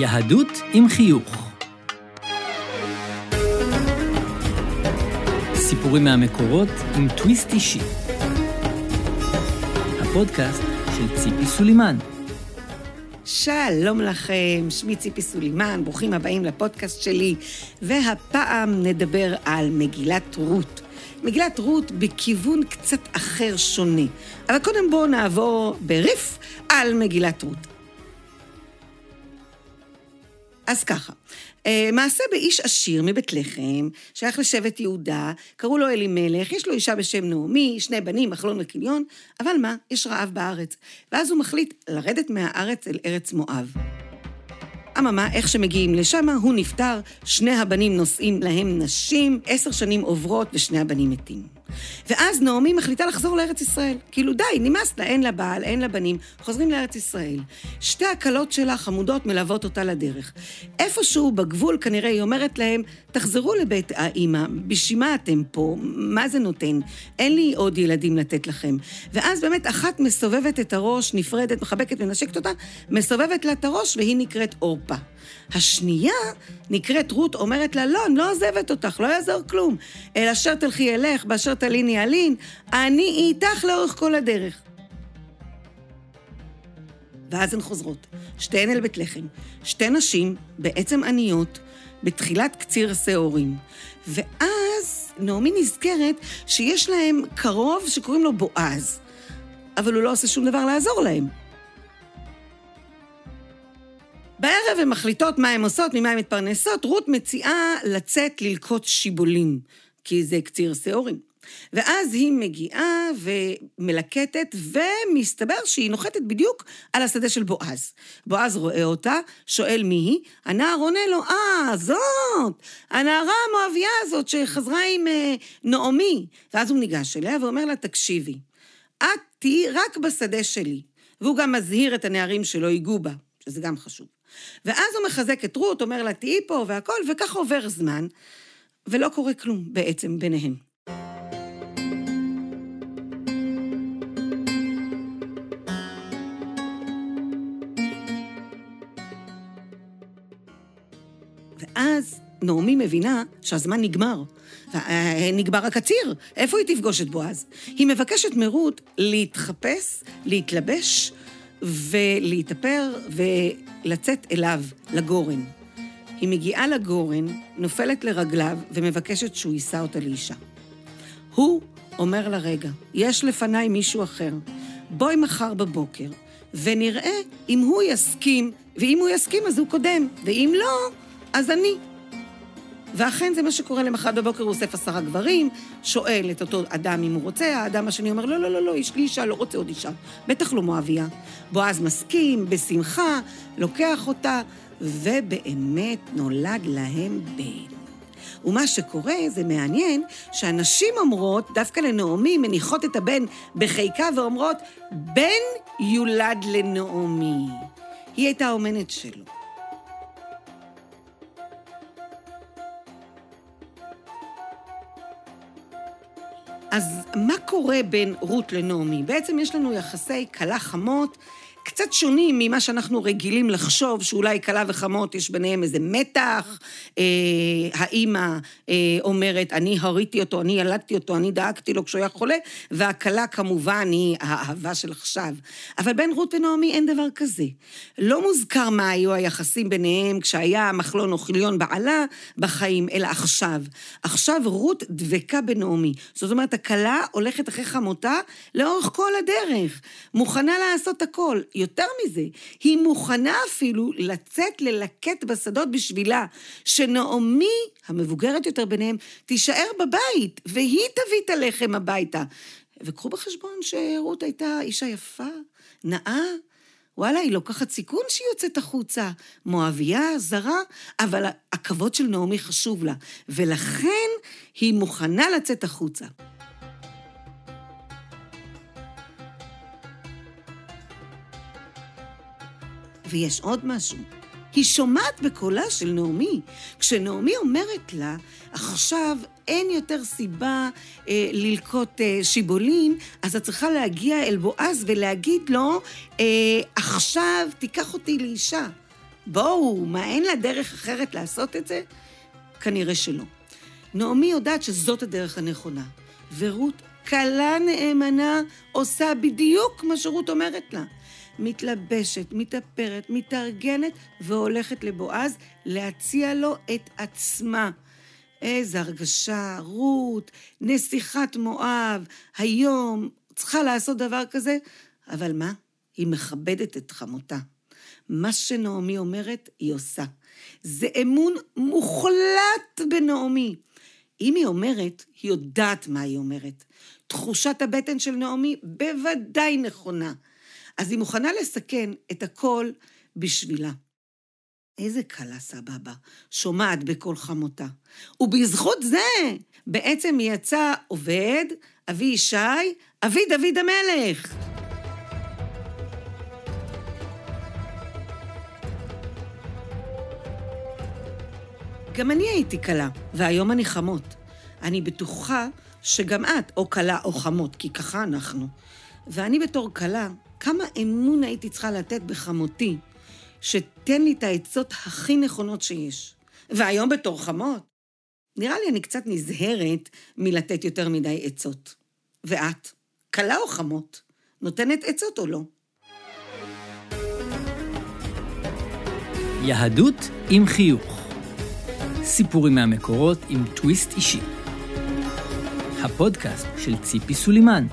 יהדות עם חיוך. סיפורים מהמקורות עם טוויסט אישי. הפודקאסט של ציפי סולימן. שלום לכם, שמי ציפי סולימן, ברוכים הבאים לפודקאסט שלי, והפעם נדבר על מגילת רות. מגילת רות בכיוון קצת אחר, שונה. אבל קודם בואו נעבור בריף על מגילת רות. אז ככה, אה, מעשה באיש עשיר מבית לחם, שייך לשבט יהודה, קראו לו אלימלך, יש לו אישה בשם נעמי, שני בנים, מחלון וכיליון, אבל מה, יש רעב בארץ. ואז הוא מחליט לרדת מהארץ אל ארץ מואב. אממה, איך שמגיעים לשם, הוא נפטר, שני הבנים נושאים להם נשים, עשר שנים עוברות ושני הבנים מתים. ואז נעמי מחליטה לחזור לארץ ישראל. כאילו, די, נמאס לה, אין לה בעל, אין לה בנים, חוזרים לארץ ישראל. שתי הכלות שלה, חמודות, מלוות אותה לדרך. איפשהו בגבול, כנראה היא אומרת להם, תחזרו לבית האימא, בשביל מה אתם פה? מה זה נותן? אין לי עוד ילדים לתת לכם. ואז באמת אחת מסובבת את הראש, נפרדת, מחבקת, מנשקת אותה, מסובבת לה את הראש, והיא נקראת עורפה. השנייה נקראת רות, אומרת לה, לא, אני לא עוזבת אותך, לא יעזור כלום. אל אשר תלכי אלך, באשר תליני אלין, אני איתך לאורך כל הדרך. ואז הן חוזרות, שתיהן אל בית לחם. שתי נשים, בעצם עניות, בתחילת קציר השעורים. ואז נעמי נזכרת שיש להם קרוב שקוראים לו בועז, אבל הוא לא עושה שום דבר לעזור להם. בערב הן מחליטות מה הן עושות, ממה הן מתפרנסות. רות מציעה לצאת ללקוט שיבולים, כי זה קציר שעורים. ואז היא מגיעה ומלקטת, ומסתבר שהיא נוחתת בדיוק על השדה של בועז. בועז רואה אותה, שואל מי היא, הנער עונה לו, אה, זאת, הנערה המואביה הזאת שחזרה עם אה, נעמי. ואז הוא ניגש אליה ואומר לה, תקשיבי, את תהיי רק בשדה שלי. והוא גם מזהיר את הנערים שלא ייגעו בה, שזה גם חשוב. ואז הוא מחזק את רות, אומר לה, תהיי פה והכל, וככה עובר זמן, ולא קורה כלום בעצם ביניהם. נעמי מבינה שהזמן נגמר. נגמר הקציר, איפה היא תפגוש את בועז? היא מבקשת מרות להתחפש, להתלבש ולהתאפר ולצאת אליו, לגורן. היא מגיעה לגורן, נופלת לרגליו ומבקשת שהוא יישא אותה לאישה. הוא אומר לה, רגע, יש לפניי מישהו אחר. בואי מחר בבוקר, ונראה אם הוא יסכים, ואם הוא יסכים אז הוא קודם, ואם לא, אז אני. ואכן זה מה שקורה למחרת בבוקר, הוא אוסף עשרה גברים, שואל את אותו אדם אם הוא רוצה, האדם השני אומר, לא, לא, לא, לא, יש לי אישה, לא רוצה עוד אישה. בטח לא מואביה. בועז מסכים, בשמחה, לוקח אותה, ובאמת נולד להם בן. ומה שקורה, זה מעניין, שהנשים אומרות, דווקא לנעמי, מניחות את הבן בחיקה ואומרות, בן יולד לנעמי. היא הייתה האומנת שלו. אז מה קורה בין רות לנעמי? בעצם יש לנו יחסי כלה חמות. קצת שונים ממה שאנחנו רגילים לחשוב, שאולי כלה וחמות יש ביניהם איזה מתח. אה, האימא אה, אומרת, אני הריתי אותו, אני ילדתי אותו, אני דאגתי לו כשהוא היה חולה, והכלה כמובן היא האהבה של עכשיו. אבל בין רות ונעמי אין דבר כזה. לא מוזכר מה היו היחסים ביניהם כשהיה מחלון או חיליון בעלה בחיים, אלא עכשיו. עכשיו רות דבקה בנעמי. זאת אומרת, הכלה הולכת אחרי חמותה לאורך כל הדרך. מוכנה לעשות הכל. יותר מזה, היא מוכנה אפילו לצאת ללקט בשדות בשבילה, שנעמי, המבוגרת יותר ביניהם, תישאר בבית, והיא תביא את הלחם הביתה. וקחו בחשבון שרות הייתה אישה יפה, נאה, וואלה, היא לוקחת סיכון שהיא יוצאת החוצה. מואביה, זרה, אבל הכבוד של נעמי חשוב לה, ולכן היא מוכנה לצאת החוצה. ויש עוד משהו. היא שומעת בקולה של נעמי. כשנעמי אומרת לה, עכשיו אין יותר סיבה אה, ללקוט אה, שיבולים, אז את צריכה להגיע אל בועז ולהגיד לו, אה, עכשיו תיקח אותי לאישה. בואו, מה, אין לה דרך אחרת לעשות את זה? כנראה שלא. נעמי יודעת שזאת הדרך הנכונה, ורות, כלה נאמנה, עושה בדיוק מה שרות אומרת לה. מתלבשת, מתאפרת, מתארגנת, והולכת לבועז להציע לו את עצמה. איזה הרגשה, רות, נסיכת מואב, היום צריכה לעשות דבר כזה, אבל מה? היא מכבדת את חמותה. מה שנעמי אומרת, היא עושה. זה אמון מוחלט בנעמי. אם היא אומרת, היא יודעת מה היא אומרת. תחושת הבטן של נעמי בוודאי נכונה. אז היא מוכנה לסכן את הכל בשבילה. איזה קלה סבבה, שומעת בקול חמותה. ובזכות זה, בעצם יצא עובד, אבי ישי, אבי דוד המלך. גם אני הייתי קלה, והיום אני חמות. אני בטוחה שגם את או קלה או חמות, כי ככה אנחנו. ואני בתור קלה, כמה אמון הייתי צריכה לתת בחמותי, שתן לי את העצות הכי נכונות שיש. והיום בתור חמות, נראה לי אני קצת נזהרת מלתת יותר מדי עצות. ואת, קלה או חמות, נותנת עצות או לא? יהדות עם חיוך. סיפורים מהמקורות עם טוויסט אישי. הפודקאסט של ציפי סולימן.